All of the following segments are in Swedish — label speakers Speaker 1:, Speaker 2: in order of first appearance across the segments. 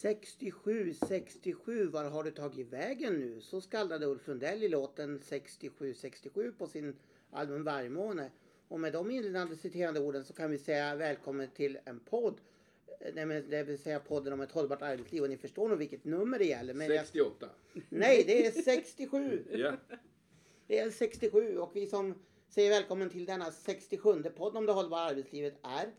Speaker 1: 67, 67, var har du tagit vägen nu? Så skallrade Ulf Lundell i låten 67, 67 på sin album Vargmåne. Och med de inledande citerande orden så kan vi säga välkommen till en podd. Eh, Det vill säga podden om ett hållbart arbetsliv. Och ni förstår nog vilket nummer det gäller. Men jag,
Speaker 2: 68.
Speaker 1: nej, det är 67.
Speaker 2: Ja.
Speaker 1: Det är 67 och vi som säger välkommen till denna 67 podd om det hållbara arbetslivet är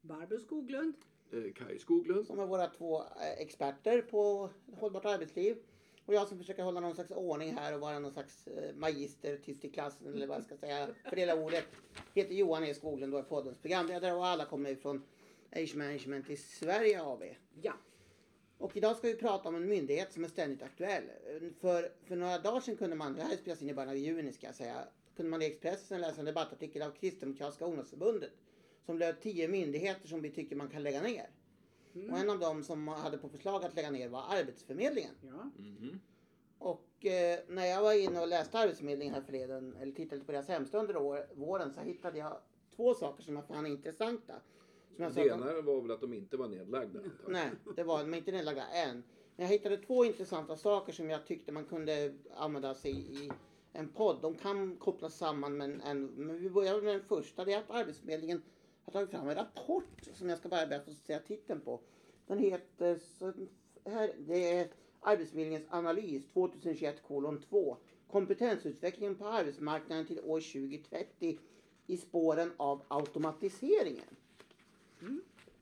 Speaker 3: Barbro Skoglund.
Speaker 2: Eh, Kaj Skoglund.
Speaker 1: som är våra två eh, experter på hållbart arbetsliv. Och jag som försöker hålla någon slags ordning här och vara någon slags eh, magister tyst i klassen eller vad jag ska säga, fördela ordet. Heter Johan E Skoglund och är poddens programledare och alla kommer ifrån Age Management i Sverige AB.
Speaker 3: Ja.
Speaker 1: Och idag ska vi prata om en myndighet som är ständigt aktuell. För, för några dagar sedan kunde man, det här spelas in i början av juni ska jag säga, kunde man i Expressen läsa en debattartikel av Kristdemokratiska ungdomsförbundet som löd tio myndigheter som vi tycker man kan lägga ner. Och en av dem som hade på förslag att lägga ner var Arbetsförmedlingen.
Speaker 3: ja.
Speaker 2: Mhm.
Speaker 1: Och eh, när jag var inne och läste Arbetsförmedlingen här förleden, eller tittade på deras hemsida under år, våren, så hittade jag två saker som jag fann intressanta. Som jag
Speaker 2: Det
Speaker 1: att de-
Speaker 2: ena var väl att de inte var nedlagda.
Speaker 1: Nej, det var de inte nedlagda än. Men jag hittade två intressanta saker som jag tyckte man kunde använda sig i en podd. De kan kopplas samman men, en, men vi börjar med den första. Det är att Arbetsförmedlingen har tagit fram en rapport som jag ska bara be att få säga titeln på. Den heter här, det är Arbetsförmedlingens analys 2021 kolon 2. Kompetensutvecklingen på arbetsmarknaden till år 2030 i spåren av automatiseringen.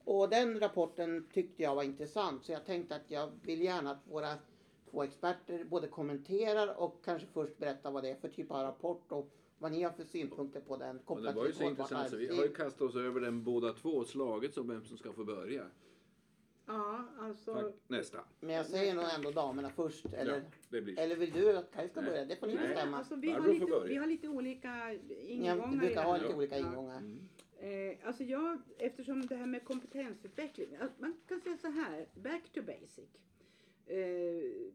Speaker 1: Och den rapporten tyckte jag var intressant så jag tänkte att jag vill gärna att våra två experter både kommenterar och kanske först berättar vad det är för typ av rapport och vad ni har för synpunkter på den
Speaker 2: Och det
Speaker 1: kopplat
Speaker 2: var ju så intressant så vi har ju kastat oss över den båda två och slagits om vem som ska få börja.
Speaker 3: Ja, alltså.
Speaker 2: Tack. Nästa.
Speaker 1: Men jag säger nog ändå damerna först. Eller,
Speaker 2: Ja, det blir
Speaker 1: eller vill du att Kaj ska
Speaker 2: Nej.
Speaker 1: börja? Det får ni
Speaker 2: Nej.
Speaker 1: bestämma.
Speaker 3: Alltså, vi, har lite, vi har lite olika ingångar
Speaker 1: Ja, vi
Speaker 3: i
Speaker 1: brukar ha lite olika
Speaker 3: Ja.
Speaker 1: ingångar.
Speaker 2: Mm.
Speaker 3: Eh, alltså jag, eftersom det här med kompetensutveckling, man kan säga så här, back to basic. Eh,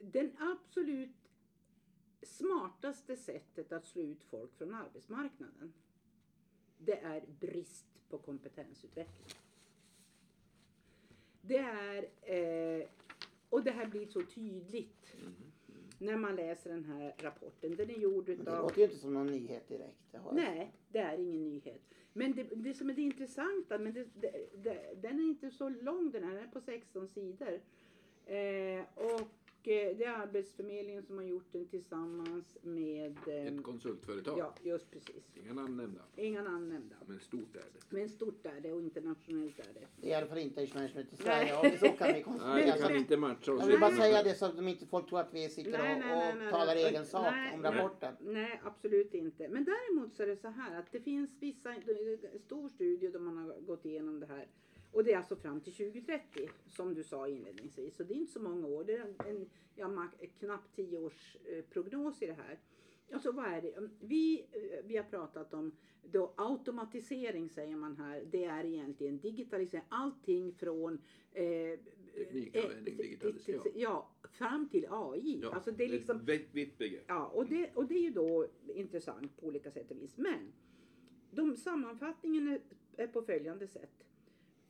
Speaker 3: den absolut smartaste sättet att slå ut folk från arbetsmarknaden, det är brist på kompetensutveckling. Det är, eh, och det här blir så tydligt när man läser den här rapporten. Den är gjord
Speaker 1: Men det
Speaker 3: utav
Speaker 1: låter ju inte som någon nyhet direkt. Det har
Speaker 3: Nej, det är ingen nyhet. Men det, det som är det intressanta, men det, det, den är inte så lång den här, den är på 16 sidor. Eh, och det är Arbetsförmedlingen som har gjort den tillsammans med... Eh,
Speaker 2: Ett konsultföretag.
Speaker 3: ja, just precis.
Speaker 2: Inga namn nämnda.
Speaker 3: Inga namn nämnda.
Speaker 2: Men stort är det.
Speaker 3: Men stort är det och internationellt är det.
Speaker 1: Det är i alla fall inte Management i
Speaker 3: Nej.
Speaker 1: Sverige. Ja, så kan vi
Speaker 2: Nej, det kan inte matcha oss.
Speaker 1: Jag vill bara
Speaker 3: Nej.
Speaker 1: säga det så att de inte folk tror att vi sitter
Speaker 3: Nej,
Speaker 1: och,
Speaker 3: nej, nej,
Speaker 1: och
Speaker 3: nej,
Speaker 1: talar
Speaker 3: nej.
Speaker 1: egen sak
Speaker 3: Nej,
Speaker 1: om
Speaker 3: nej.
Speaker 1: rapporten.
Speaker 3: Nej, absolut inte. Men däremot så är det så här att det finns vissa, en stor studie där man har gått igenom det här. Och det är alltså fram till 2030 som du sa inledningsvis. Så det är inte så många år. Det är en, en ja, knappt tio års eh, i det här. Alltså vad är det? Mm, Vi, eh, vi har pratat om då automatisering säger man här. Det är egentligen digitalisering. Allting från eh,
Speaker 2: Teknikanvändning,
Speaker 3: eh,
Speaker 2: digitalisering.
Speaker 3: Ja, fram till AI.
Speaker 2: Ja,
Speaker 3: alltså det är liksom
Speaker 2: ett vitt begrepp.
Speaker 3: Ja, och det, och det är ju då intressant på olika sätt och vis. Men de, sammanfattningen är, är på följande sätt.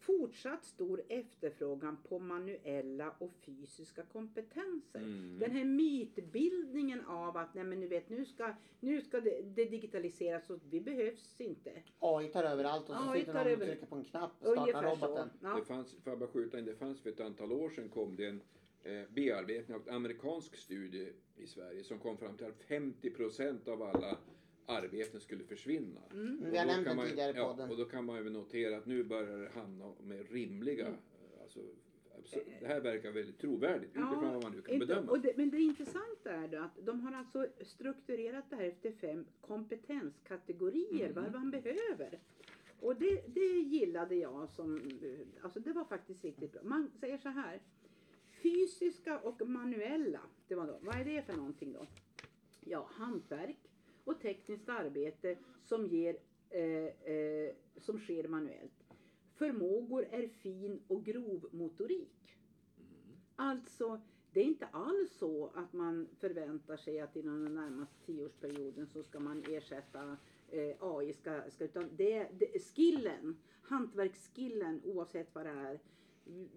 Speaker 3: Fortsatt stor efterfrågan på manuella och fysiska kompetenser.
Speaker 2: Mm.
Speaker 3: Den här mytbildningen av att nej men nu vet, nu ska, nu ska det, det digitaliseras och vi behövs inte.
Speaker 1: AI tar över allt och så
Speaker 3: AI
Speaker 1: sitter någon och trycker på en knapp och startar
Speaker 3: Ungefär så.
Speaker 1: roboten.
Speaker 3: Ja.
Speaker 2: Det fanns, får jag bara skjuta in, det fanns för ett antal år sedan kom det en eh, bearbetning av en amerikansk studie i Sverige som kom fram till att 50 procent av alla arbeten skulle försvinna.
Speaker 3: Mm.
Speaker 1: Vi har nämnt
Speaker 2: man,
Speaker 1: tidigare
Speaker 2: ja,
Speaker 1: podden.
Speaker 2: och då kan man ju notera att nu börjar det hamna med rimliga,
Speaker 3: Mm.
Speaker 2: eh, alltså, abs- det här verkar väldigt trovärdigt utifrån vad man nu kan
Speaker 3: inte-
Speaker 2: bedöma.
Speaker 3: Det, men det intressanta är då att de har alltså strukturerat det här efter fem kompetenskategorier,
Speaker 2: Mm.
Speaker 3: vad man behöver. Och det, det gillade jag som, alltså det var faktiskt riktigt bra. Man säger så här, fysiska och manuella, det var då, vad är det för någonting då? Ja, hantverk och tekniskt arbete som, ger, eh, eh, som sker manuellt. Förmågor är fin och grov motorik. Alltså, det är inte alls så att man förväntar sig att inom den närmaste tioårsperioden så ska man ersätta eh, AI. Ska, ska, utan det, det, skillen, hantverksskillen oavsett vad det är,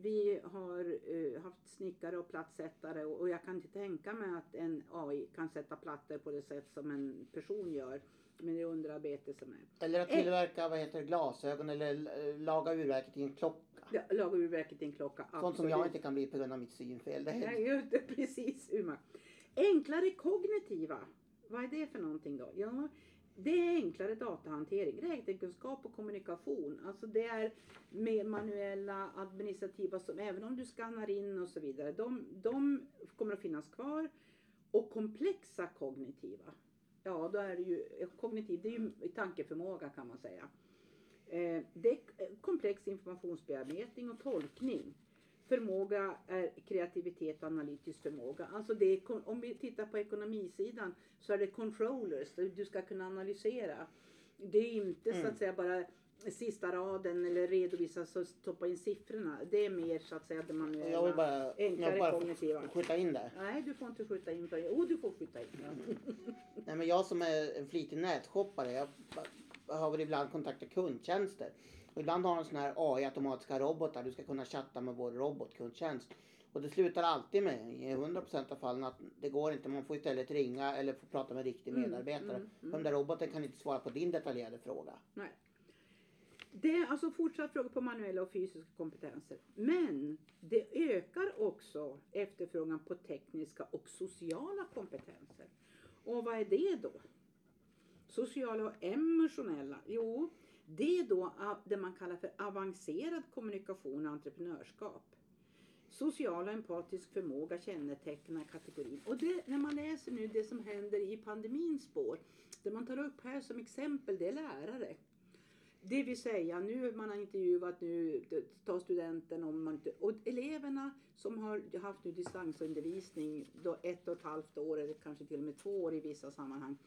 Speaker 3: Vi har eh, haft snickare och plattsättare och, och jag kan inte tänka mig att en AI kan sätta plattor på det sätt som en person gör med det underarbete som är.
Speaker 1: Eller att tillverka vad heter det, glasögon eller eh, laga urverket i en klocka.
Speaker 3: Ja, Laga urverket i en klocka.
Speaker 1: Sånt som jag
Speaker 3: absolut.
Speaker 1: inte kan bli på grund av mitt synfel. Det är
Speaker 3: Nej, just det, precis Uma. Enklare kognitiva. Vad är det för någonting då? Ja, det är enklare datahantering, räknekunskap och kommunikation. Alltså det är mer manuella, administrativa, som, även om du skannar in och så vidare. De, de kommer att finnas kvar. Och komplexa kognitiva. Ja, då är det ju kognitiv, det är ju tankeförmåga kan man säga. Eh, det är komplex informationsbearbetning och tolkning. Förmåga är kreativitet och analytisk förmåga. Alltså det är, om vi tittar på ekonomisidan så är det controllers, du ska kunna analysera. Det är inte så
Speaker 1: Mm.
Speaker 3: att säga bara sista raden eller redovisa så stoppa in siffrorna. Det är mer så att säga det manuella.
Speaker 1: Jag vill bara,
Speaker 3: enklare
Speaker 1: jag bara
Speaker 3: kognitiva.
Speaker 1: skjuta in där.
Speaker 3: Nej, du får inte skjuta in det. Oh, du får skjuta in.
Speaker 1: Nej, men jag som är en flitig nätshoppare, jag har väl ibland kontaktat kundtjänster. Och ibland har de såna här AI-automatiska robotar. Du ska kunna chatta med vår robotkundtjänst. Och det slutar alltid med, i 100% av fallen, att det går inte. Man får istället ringa eller få prata med riktig
Speaker 3: Mm,
Speaker 1: medarbetare.
Speaker 3: mm,
Speaker 1: För Den där roboten kan inte svara på din detaljerade fråga.
Speaker 3: Nej. Det är alltså fortsatt fråga på manuella och fysiska kompetenser. Men det ökar också efterfrågan på tekniska och sociala kompetenser. Och vad är det då? Sociala och emotionella? Jo, det är då det man kallar för avancerad kommunikation och entreprenörskap. Social och empatisk förmåga kännetecknar kategorin. Och det, när man läser nu det som händer i pandemins spår, det man tar upp här som exempel, det är lärare. Det vill säga, nu man har intervjuat nu, tar studenten om man inte, och eleverna som har haft nu distansundervisning då ett och ett halvt år eller kanske till och med två år i vissa sammanhang.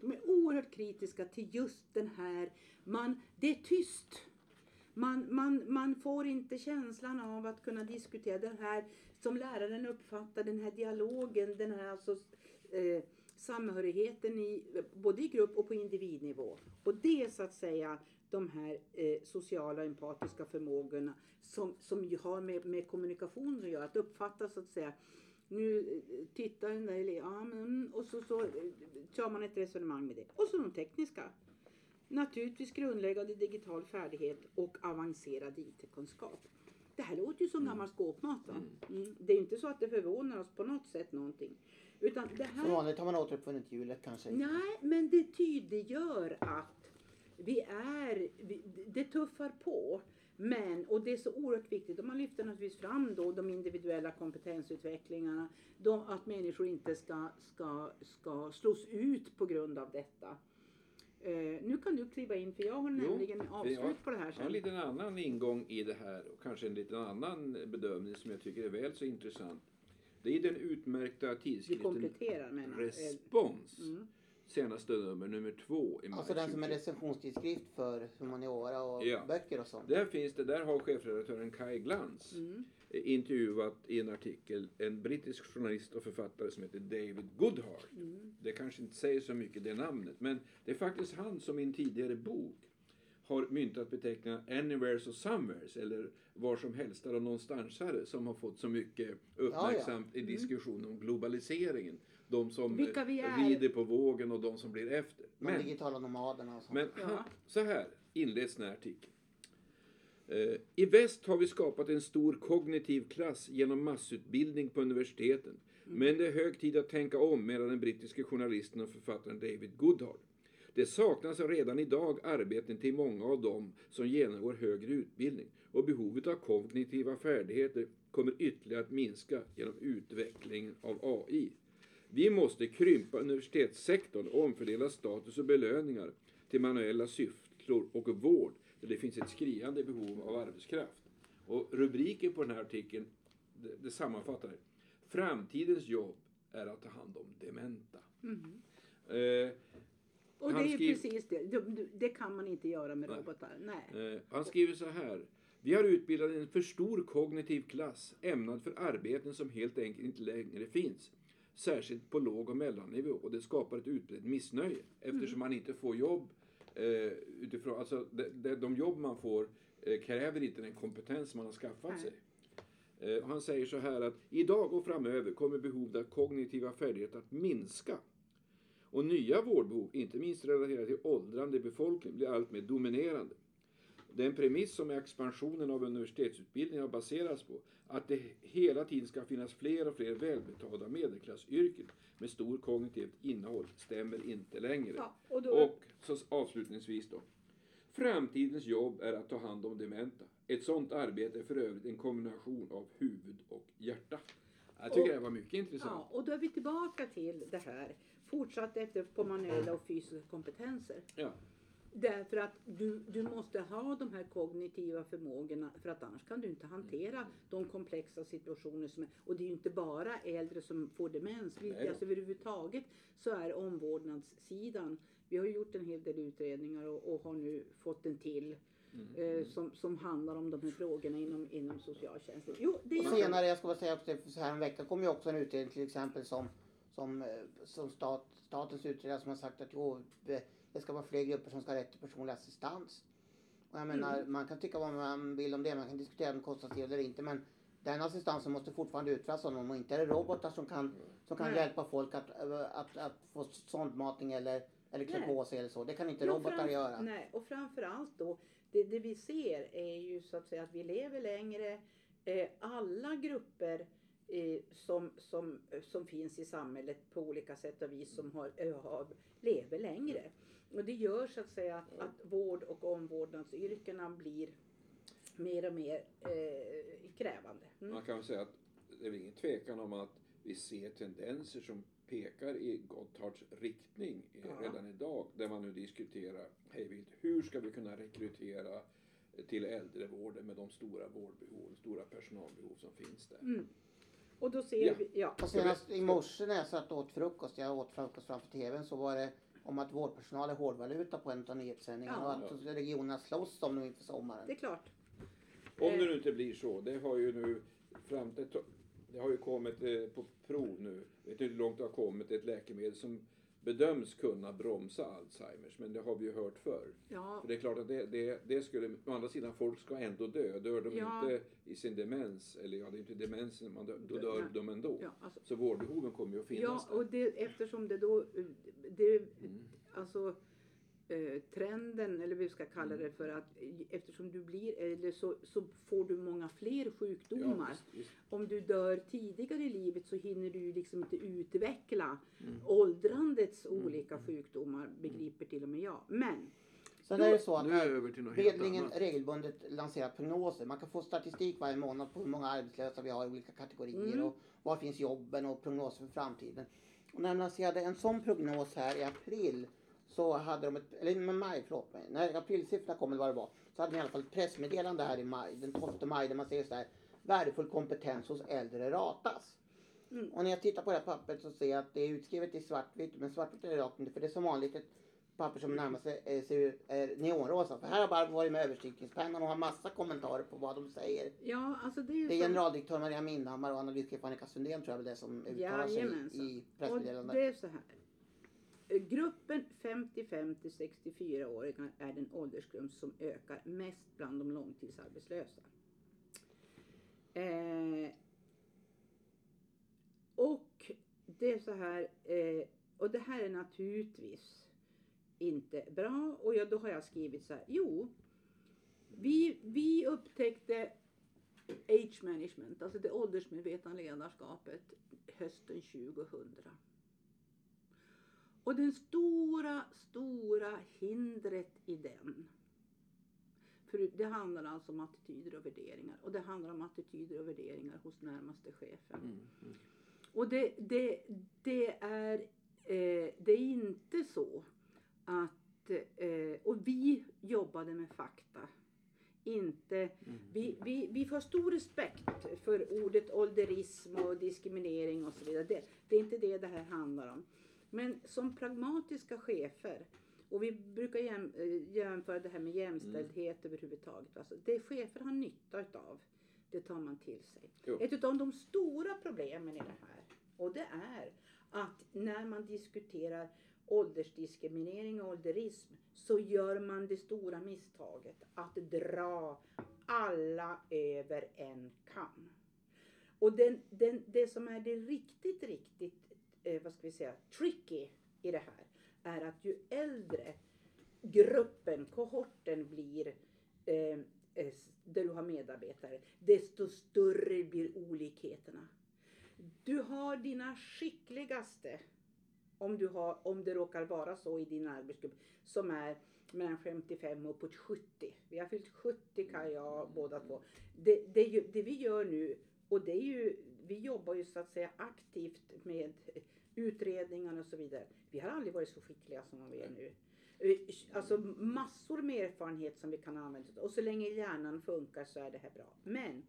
Speaker 3: De är oerhört kritiska till just den här, man, det är tyst. Man, man, man får inte känslan av att kunna diskutera den här som läraren uppfattar, den här dialogen, den här alltså, eh, samhörigheten i, både i grupp och på individnivå. Och det är så att säga de här eh, sociala och empatiska förmågorna som, som har med, med kommunikation att göra. Att uppfatta så att säga nu eh, tittar den där eleven, ja, men, mm, och så, så eh, kör man ett resonemang med det. Och så de tekniska. Naturligtvis grundläggande digital färdighet och avancerad IT-kunskap. Det här låter ju som gammal skåpmat va? Mm. Det är inte så att det förvånar oss på något sätt någonting. Utan det
Speaker 1: Som
Speaker 3: här...
Speaker 1: vanligt har man återuppfunnit hjulet kanske.
Speaker 3: Nej, men det tydliggör att vi är, vi, det tuffar på. Men, och det är så oerhört viktigt, och man lyfter naturligtvis fram då de individuella kompetensutvecklingarna, de, att människor inte ska, ska, ska slås ut på grund av detta. Eh, nu kan du kliva in, för jag har
Speaker 2: Jo,
Speaker 3: nämligen avslut på det här
Speaker 2: Jag har en
Speaker 3: sen.
Speaker 2: liten annan ingång i det här och kanske en liten annan bedömning som jag tycker är väl så intressant. Det är den utmärkta tidskriften Respons.
Speaker 3: Mm.
Speaker 2: Senaste nummer, nummer två i maj
Speaker 1: Alltså den som är
Speaker 2: 2021.
Speaker 1: recensionstidskrift för humaniora och
Speaker 2: Ja.
Speaker 1: böcker och sånt.
Speaker 2: Där finns det, där har chefredaktören Kai Glans
Speaker 3: Mm.
Speaker 2: intervjuat i en artikel en brittisk journalist och författare som heter David Goodhart.
Speaker 3: Mm.
Speaker 2: Det kanske inte säger så mycket det namnet, men det är faktiskt han som i en tidigare bok har myntat beteckningen anywheres och somewheres eller var som helst och någonstansare som har fått så mycket uppmärksamt i diskussionen om globaliseringen. De som
Speaker 3: Mm. Vilka vi är.
Speaker 2: rider på vågen och de som blir efter.
Speaker 1: De
Speaker 2: Men
Speaker 1: digitala nomaderna och sånt.
Speaker 2: men
Speaker 3: Ja.
Speaker 2: så här inleds den här artikeln. Eh, I väst har vi skapat en stor kognitiv klass genom massutbildning på universiteten. Men det är hög tid att tänka om, menar den brittiske journalisten och författaren David Goodhart. Det saknas redan idag arbeten till många av dem som genomgår högre utbildning och behovet av kognitiva färdigheter kommer ytterligare att minska genom utvecklingen av AI. Vi måste krympa universitetssektorn och omfördela status och belöningar till manuella sysslor och vård där det finns ett skriande behov av arbetskraft. Och rubriken på den här artikeln, det, det sammanfattar det. Framtidens jobb är att ta hand om dementa.
Speaker 3: Mhm.
Speaker 2: Eh,
Speaker 3: Och det är
Speaker 2: skriver-
Speaker 3: precis det. det. Det kan man inte göra med
Speaker 2: Nej.
Speaker 3: robotar. Nej.
Speaker 2: Eh, han skriver så här. Vi har utbildat en för stor kognitiv klass ämnad för arbeten som helt enkelt inte längre finns. Särskilt på låg och mellannivå och det skapar ett utbrett missnöje eftersom man inte får jobb eh, utifrån, alltså de, de, jobb man får eh, kräver inte den kompetens man har skaffat
Speaker 3: Nej.
Speaker 2: sig. Eh, han säger så här att idag och framöver kommer behovet av kognitiva färdigheter att minska. Och nya vårdbehov, inte minst relaterade till åldrande befolkning, blir allt mer dominerande. Den premiss som expansionen av universitetsutbildningen har baserats på, att det hela tiden ska finnas fler och fler välbetalda medelklassyrken med stor kognitivt innehåll, stämmer inte längre.
Speaker 3: Ja, och då,
Speaker 2: Och så avslutningsvis då. Framtidens jobb är att ta hand om dementa. Ett sådant arbete är för övrigt en kombination av huvud och hjärta. Jag tycker
Speaker 3: Och-
Speaker 2: det var mycket intressant.
Speaker 3: ja, och då är vi tillbaka till det här. Fortsatt efter på manuella och fysiska kompetenser.
Speaker 2: Ja.
Speaker 3: Därför att du, du måste ha de här kognitiva förmågorna för att annars kan du inte hantera de komplexa situationer som är. Och det är ju inte bara äldre som får demens. Alltså överhuvudtaget så är omvårdnadssidan. Vi har gjort en hel del utredningar och, och har nu fått en till.
Speaker 2: Mm.
Speaker 3: Eh, som, som handlar om de här frågorna inom, inom socialtjänsten. Jo, det
Speaker 1: Och
Speaker 3: är
Speaker 1: senare, jag ska bara säga också, så här en vecka kom ju också en utredning till exempel som, som, eh, som stat, statens utredare som har sagt att jo, det ska vara fler grupper som ska ha rätt till personlig assistans. Och jag menar, man kan tycka vad man vill om det, man kan diskutera om till eller inte, men den assistansen måste fortfarande utföras av någon och inte är det robotar som kan, som kan
Speaker 3: Nej.
Speaker 1: hjälpa folk att, eh, att, att få sondmatning eller, eller klä på sig eller så. Det kan inte
Speaker 3: Jo,
Speaker 1: robotar
Speaker 3: fram-
Speaker 1: göra.
Speaker 3: Nej, och framförallt då, det, det vi ser är ju så att säga att vi lever längre. Eh, alla grupper eh, som, som, som finns i samhället på olika sätt och vis som har, eh, har, lever längre. Och det gör så att säga att, att vård och omvårdnadsyrkena blir mer och mer eh, krävande. Mm.
Speaker 2: Man kan väl säga att det är ingen tvekan om att vi ser tendenser som pekar i Gotthards riktning eh,
Speaker 3: Ja.
Speaker 2: redan idag. Där man nu diskuterar hejvilt hur ska vi kunna rekrytera till äldrevården med de stora vårdbehov, stora personalbehov som finns där.
Speaker 3: Mm. Och då ser
Speaker 2: Ja.
Speaker 3: vi, ja.
Speaker 1: Och senast i morse när jag satt och åt frukost, jag åt frukost framför tvn, så var det om att vårdpersonal är hårdvaluta på en av nyhetssändningarna
Speaker 3: Ja.
Speaker 1: och att regionerna slåss om dem inför sommaren.
Speaker 3: Det är klart.
Speaker 2: Om
Speaker 3: Eh.
Speaker 2: det nu inte blir så. Det har ju nu fram till, det har ju kommit eh, på prov nu, jag vet inte hur långt det har kommit, ett läkemedel som bedöms kunna bromsa Alzheimers, men det har vi ju hört förr.
Speaker 3: Ja,
Speaker 2: För det är klart att det, det, det skulle, å andra sidan, folk ska ändå dö. Dör de
Speaker 3: Ja.
Speaker 2: inte i sin demens, eller ja, det är inte demensen, man dör, då dör
Speaker 3: Nej.
Speaker 2: de ändå.
Speaker 3: ja, alltså,
Speaker 2: Så vårdbehoven kommer ju att finnas
Speaker 3: Ja, och
Speaker 2: där.
Speaker 3: det, eftersom det då, det,
Speaker 2: Mm.
Speaker 3: alltså eh, trenden, eller vi ska kalla
Speaker 2: Mm.
Speaker 3: det för att eftersom du blir äldre så, så får du många fler
Speaker 2: Ja,
Speaker 3: sjukdomar.
Speaker 2: visst, visst.
Speaker 3: Om du dör tidigare i livet så hinner du liksom inte utveckla
Speaker 2: Mm.
Speaker 3: åldrandets olika sjukdomar, begriper till och med jag. Men,
Speaker 1: Sen är det så att
Speaker 2: annat.
Speaker 1: regelbundet lanserar prognoser. Man kan få statistik varje månad på hur många arbetslösa vi har i olika kategorier
Speaker 3: Mm.
Speaker 1: och var finns jobben och prognoser för framtiden. Och när man lanserade en sån prognos här i april så hade de ett, eller med maj, förlåt mig, när aprilsiffrorna kom eller vad det var, så hade de i alla fall ett pressmeddelande här i maj, den 12 maj där man säger så här, värdefull kompetens hos äldre ratas.
Speaker 3: Mm.
Speaker 1: Och när jag tittar på det här pappret så ser jag att det är utskrivet i svartvitt, men svartvitt är det rakt inte, för det är som vanligt ett papper som närmar sig eh, ser är neonrosa. För här har bara varit med överstrykningspennan och har massa kommentarer på vad de säger.
Speaker 3: ja alltså det är
Speaker 1: Det är generaldirektör Maria Mindhammar och analytiker Annika Sundén tror jag det är som uttalar sig
Speaker 3: Jajamensan.
Speaker 1: i
Speaker 3: Och
Speaker 1: pressmeddelandet.
Speaker 3: det är så här. Gruppen 55 till 64-åringar är den åldersgrupp som ökar mest bland de långtidsarbetslösa. Eh, och det är så här, eh, och det här är naturligtvis inte bra. Och jag, då har jag skrivit så här, jo, vi, vi upptäckte age management, alltså det åldersmedvetna ledarskapet hösten 2000. Och den stora, stora hindret i den. För det handlar alltså om attityder och värderingar. Och det handlar om attityder och värderingar hos närmaste chefen.
Speaker 2: Mm, mm.
Speaker 3: Och det, det, det, är, eh, det är inte så att, eh, och vi jobbade med fakta. Inte,
Speaker 2: Mm.
Speaker 3: vi, vi, vi får stor respekt för ordet ålderism och diskriminering och så vidare. Det, det är inte det det här handlar om. Men som pragmatiska chefer, och vi brukar jäm, eh, jämföra det här med jämställdhet överhuvudtaget. Alltså det chefer har nytta utav, det tar man till sig.
Speaker 2: Jo.
Speaker 3: Ett av de stora problemen i det här, och det är att när man diskuterar åldersdiskriminering och ålderism så gör man det stora misstaget att dra alla över en kam. Och den, den, det som är det riktigt, riktigt, eh, vad ska vi säga, tricky i det här är att ju äldre gruppen, kohorten blir eh, där du har medarbetare, desto större blir olikheterna. Du har dina skickligaste, om, du har, om det råkar vara så i din arbetsgrupp, som är mellan 55 och uppåt 70. Vi har fyllt 70 kan jag båda två. Det, det, det vi gör nu, och det är ju, vi jobbar ju så att säga aktivt med utredningar och så vidare. Vi har aldrig varit så skickliga som vi är nu. Alltså massor med erfarenhet som vi kan använda. Och så länge hjärnan funkar så är det här bra. Men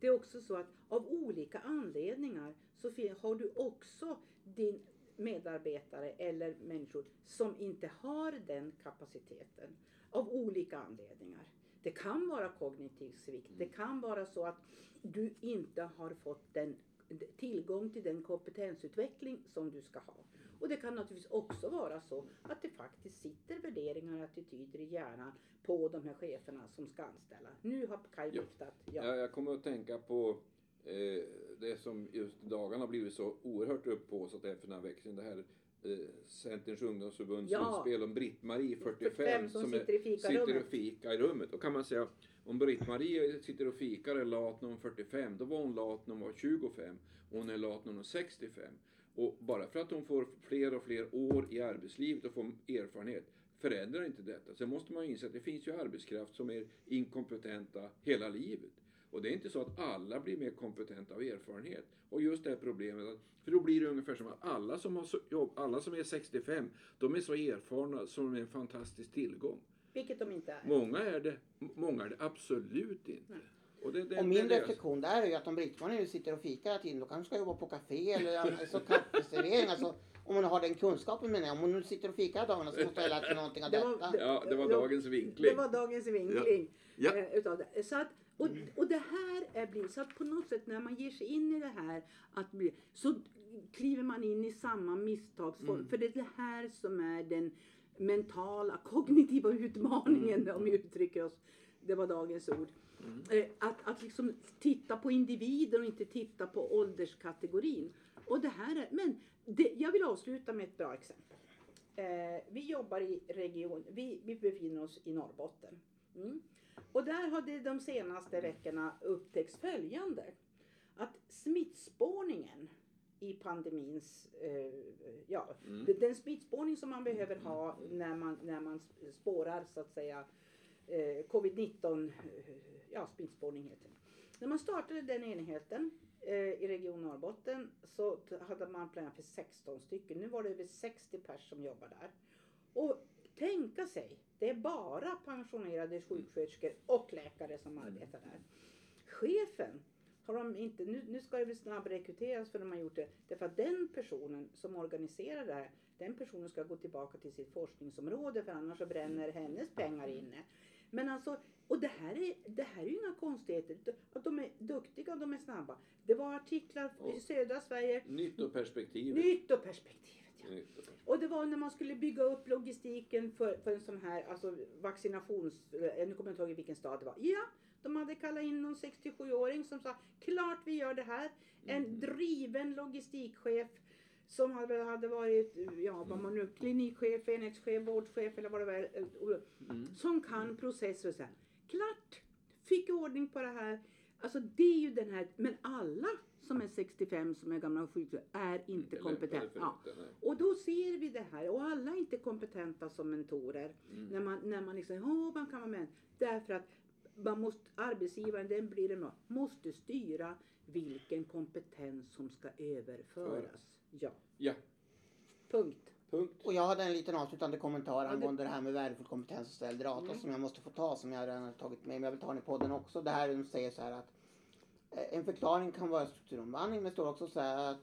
Speaker 3: det är också så att av olika anledningar så har du också din medarbetare eller människor som inte har den kapaciteten. Av olika anledningar. Det kan vara kognitiv svikt. Det kan vara så att du inte har fått den tillgång till den kompetensutveckling som du ska ha. Och det kan naturligtvis också vara så att det faktiskt sitter värderingar och attityder i hjärnan på de här cheferna som ska anställa. Nu har Kaj
Speaker 2: Ja.
Speaker 3: viftat.
Speaker 2: Ja. Jag kommer att tänka på eh, det som just i dagarna har blivit så oerhört upphaussat efter den här växeln. Det här eh, Centerns ungdomsförbunds
Speaker 3: Ja.
Speaker 2: utspel om Britt-Marie 45,
Speaker 3: 45 som sitter i
Speaker 2: sitter och i rummet. Då kan man säga om Britt-Marie sitter och fikar och är lat när hon är 45, då var hon lat när hon var 25 och hon är lat när hon är 65. Och bara för att hon får fler och fler år i arbetslivet och får erfarenhet förändrar inte detta. Sen måste man ju inse att det finns ju arbetskraft som är inkompetenta hela livet. Och det är inte så att alla blir mer kompetenta av erfarenhet. Och just det här problemet, att, för då blir det ungefär som att alla som, har så, jobb, alla som är 65, de är så erfarna som är en fantastisk tillgång.
Speaker 3: Vilket de inte är.
Speaker 2: Många är det, många är det absolut inte. Och, det, det,
Speaker 1: Och min
Speaker 2: det-
Speaker 1: reflektion där är ju att om Britt-Marie nu sitter och fikar hela tiden då kanske ska jobba på café eller alltså, kaffeservering. Alltså, om hon har den kunskapen menar jag. Om hon nu sitter och fikar hela dagarna så måste jag lära sig någonting av
Speaker 3: Det var-
Speaker 1: detta.
Speaker 3: det-
Speaker 2: Ja, det var
Speaker 3: Ja,
Speaker 2: dagens vinkling.
Speaker 3: Det var dagens vinkling.
Speaker 2: Ja.
Speaker 3: eh, Utav det. Så att, och, och det här är blir, så att på något sätt när man ger sig in i det här att bli, så kliver man in i samma misstagsform.
Speaker 2: Mm.
Speaker 3: För det är det här som är den mentala, kognitiva utmaningen
Speaker 2: Mm.
Speaker 3: om vi uttrycker oss. Det var dagens ord. Eh, Att, att liksom titta på individen och inte titta på ålderskategorin. Och det här är, men det, jag vill avsluta med ett bra exempel. Eh, vi jobbar i region, vi, vi befinner oss i Norrbotten. Mm. Och där har det de senaste veckorna upptäckts följande. Att smittspårningen i pandemins, eh, ja,
Speaker 2: Mm.
Speaker 3: den smittspårning som man behöver ha när man, när man spårar så att säga eh, covid-19, eh, ja smittspårning heter det. När man startade den enheten eh, i Region Norrbotten så hade man planerat för 16 stycken. Nu var det över 60 pers som jobbar där. Och tänka sig, det är bara pensionerade sjuksköterskor och läkare som arbetar där. Chefen har de inte, nu, nu ska det väl snabbrekryteras för de har gjort det. Därför att den personen som organiserar det här, den personen ska gå tillbaka till sitt forskningsområde för annars så bränner hennes pengar inne. Men alltså, och det här är, det här är ju inga konstigheter. Att de är duktiga, de är snabba. Det var artiklar i södra Sverige,
Speaker 2: Nytt och perspektiv.
Speaker 3: nytt och det var när man skulle bygga upp logistiken för, för en sån här alltså vaccinations... Nu kommer jag inte ihåg i vilken stad det var. Ja, de hade kallat in någon 67-åring som sa klart vi gör det här. En driven logistikchef som hade, hade varit, ja vad man nu, klinikchef, enhetschef, vårdchef eller vad det var. eh,
Speaker 2: Mm.
Speaker 3: Som kan processer här. Klart! Fick ordning på det här. Alltså det är ju den här, men alla som är 65 som är gamla och sjuka är inte kompetenta. Ja. Och då ser vi det här och alla är inte kompetenta som mentorer.
Speaker 2: Mm.
Speaker 3: När man, när man liksom, åh man kan vara med. Därför att man måste, arbetsgivaren, den blir det måste styra vilken kompetens som ska överföras. Ja,
Speaker 2: Ja,
Speaker 3: punkt.
Speaker 2: Punkt.
Speaker 1: Och jag hade en liten avslutande kommentar angående det här med värdefull kompetens och ställd data som jag måste få ta som jag redan har tagit med men jag vill ta den i podden också. Det här de säger så här att eh, en förklaring kan vara strukturomvandling men det står också så här att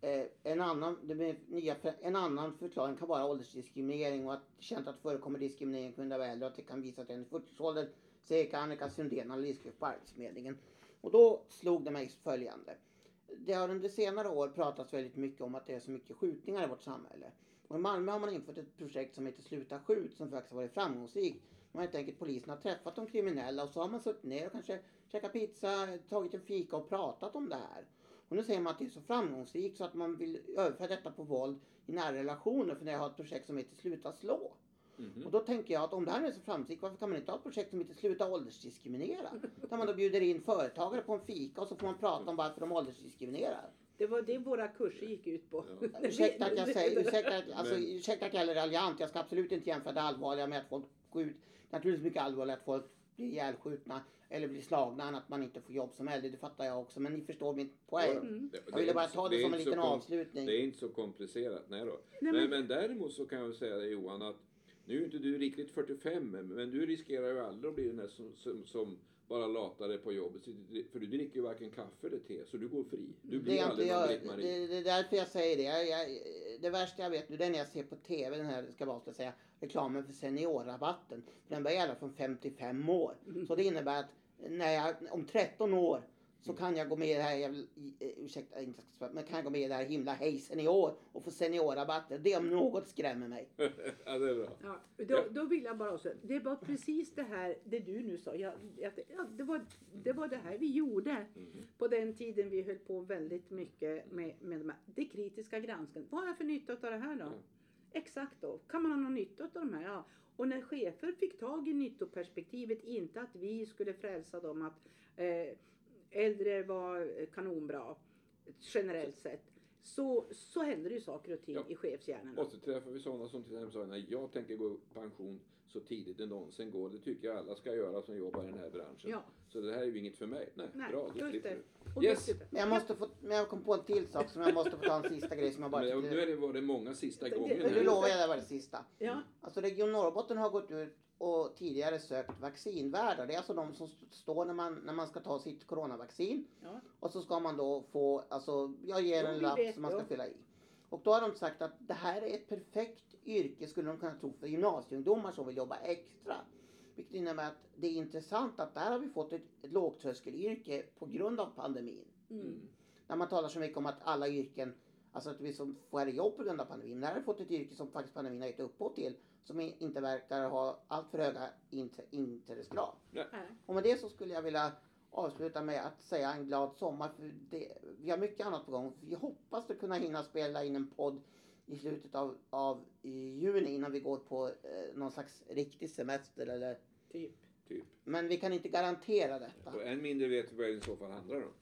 Speaker 1: eh, en, annan, det nya, en annan förklaring kan vara åldersdiskriminering och att känt att det förekommer diskriminering på grund av äldre och att det kan visa att en i 40-årsåldern säger Annika Sundén, analyschef på Arbetsförmedlingen. Och då slog det mig följande. Det har under senare år pratats väldigt mycket om att det är så mycket skjutningar i vårt samhälle. Och i Malmö har man infört ett projekt som heter Sluta skjut som faktiskt har varit framgångsrikt. Man har helt enkelt polisen har träffat de kriminella och så har man suttit ner och kanske käkat pizza, tagit en fika och pratat om det här. Och nu säger man att det är så framgångsrikt så att man vill överföra detta på våld i nära relationer för när jag har ett projekt som heter Sluta slå.
Speaker 2: Mhm.
Speaker 1: Och då tänker jag att om det här är så framgångsrikt, varför kan man inte ha ett projekt som heter Sluta åldersdiskriminera? Där man då bjuder in företagare på en fika och så får man prata om varför de åldersdiskriminerar.
Speaker 3: Det var det våra kurser gick ut på.
Speaker 2: Ja.
Speaker 1: Ursäkta att jag säger, ursäkta, att- alltså,
Speaker 2: Men-
Speaker 1: ursäkta att jag är raljant. Jag ska absolut inte jämföra det allvarliga med att folk går ut. Naturligtvis mycket allvarligare att folk blir ihjälskjutna eller blir slagna än att man inte får jobb som äldre. Det fattar jag också. Men ni förstår min poäng.
Speaker 3: Mm.
Speaker 2: Det-
Speaker 1: Jag ville
Speaker 2: det
Speaker 1: bara ta det
Speaker 2: är
Speaker 1: som en liten avslutning.
Speaker 2: Det är inte så komplicerat, nej då.
Speaker 3: Nej,
Speaker 2: men,
Speaker 3: men-
Speaker 2: men däremot så kan jag säga dig Johan att nu är inte du riktigt 45 men du riskerar ju aldrig att bli den där som, som, som bara latar dig på jobbet. För du dricker ju varken kaffe eller te så du går fri. Du
Speaker 1: Det
Speaker 2: blir
Speaker 1: är, inte
Speaker 2: aldrig någon
Speaker 1: jag,
Speaker 2: Britt-Marie.
Speaker 1: det, det är därför jag säger det. Jag, jag, det värsta jag vet nu det är när jag ser på TV, den här, ska jag bara säga, reklamen för seniorrabatten. Den börjar gälla från 55 år. Så det innebär att när jag, om 13 år så kan jag gå med i det här, jag, vill- eh, ursäkta, inte men kan jag gå med i det här himla Hej Senior och få seniorrabatter. Det om något skrämmer mig.
Speaker 2: ja, det är bra.
Speaker 3: Ja, då, då vill jag bara också, det var precis det här, det du nu sa, jag, jag, ja, det, var, det var det här vi gjorde
Speaker 2: Mhm.
Speaker 3: på den tiden vi höll på väldigt mycket med, med de här, det kritiska gransken. Vad har jag för nytta av det här då?
Speaker 2: Ja.
Speaker 3: Exakt då, kan man ha någon nytta av de här? Ja. Och när chefer fick tag i nyttoperspektivet, inte att vi skulle frälsa dem att eh, äldre var kanonbra generellt sett. Så, så hände det ju saker och ting
Speaker 2: Ja.
Speaker 3: i chefshjärnorna.
Speaker 2: Och så träffar vi sådana som till exempel sa jag tänker gå i pension så tidigt det någonsin går. Det tycker jag alla ska göra som jobbar i den här branschen.
Speaker 3: Ja.
Speaker 2: Så det här är ju inget för mig. Nej,
Speaker 3: Nej,
Speaker 2: bra, då
Speaker 3: just
Speaker 2: slipper du. Yes.
Speaker 1: Men jag, måste få, men jag kom på en till sak som jag måste få ta en sista grej som jag bara
Speaker 2: Men nu är det var det många sista här.
Speaker 1: du lovar jag det var det sista.
Speaker 3: Ja,
Speaker 1: Alltså Region Norrbotten har gått ut och tidigare sökt vaccinvärdar. Det är alltså de som st- står när man, när man ska ta sitt coronavaccin.
Speaker 3: Ja.
Speaker 1: Och så ska man då få, alltså jag ger en lapp som man ska fylla i. Och då har de sagt att det här är ett perfekt yrke skulle de kunna tro för gymnasieungdomar som vill jobba extra. Vilket innebär att det är intressant att där har vi fått ett, ett lågtröskelyrke på grund av pandemin.
Speaker 3: mm.
Speaker 1: När man talar så mycket om att alla yrken, alltså att vi som får färre jobb på grund av pandemin. Där har fått ett yrke som faktiskt pandemin har gett upphov till. Som inte verkar ha allt för höga inter-.
Speaker 3: Nej.
Speaker 1: Och med det så skulle jag vilja avsluta med att säga en glad sommar. För det, vi har mycket annat på gång. Vi hoppas att kunna hinna spela in en podd i slutet av, av juni innan vi går på eh, någon slags riktig semester. Eller,
Speaker 3: Typ.
Speaker 2: Typ.
Speaker 1: men vi kan inte garantera detta.
Speaker 2: Och än mindre vet vi vad det i så fall handlar om.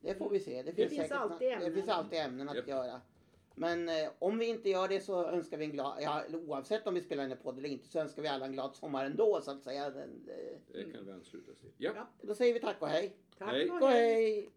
Speaker 1: Det får vi se. Det finns,
Speaker 3: finns
Speaker 1: säkert,
Speaker 3: alltid
Speaker 1: det
Speaker 3: ämnen.
Speaker 1: finns alltid ämnen att
Speaker 2: Japp.
Speaker 1: göra. Men eh, om vi inte gör det så önskar vi en glad, ja, oavsett om vi spelar in en podd eller inte så önskar vi alla en glad sommar ändå så att säga. Den, eh,
Speaker 2: Det kan vi ansluta oss till. Ja.
Speaker 3: Ja.
Speaker 1: då säger vi tack och hej.
Speaker 3: Tack
Speaker 2: Hej.
Speaker 3: och
Speaker 1: hej!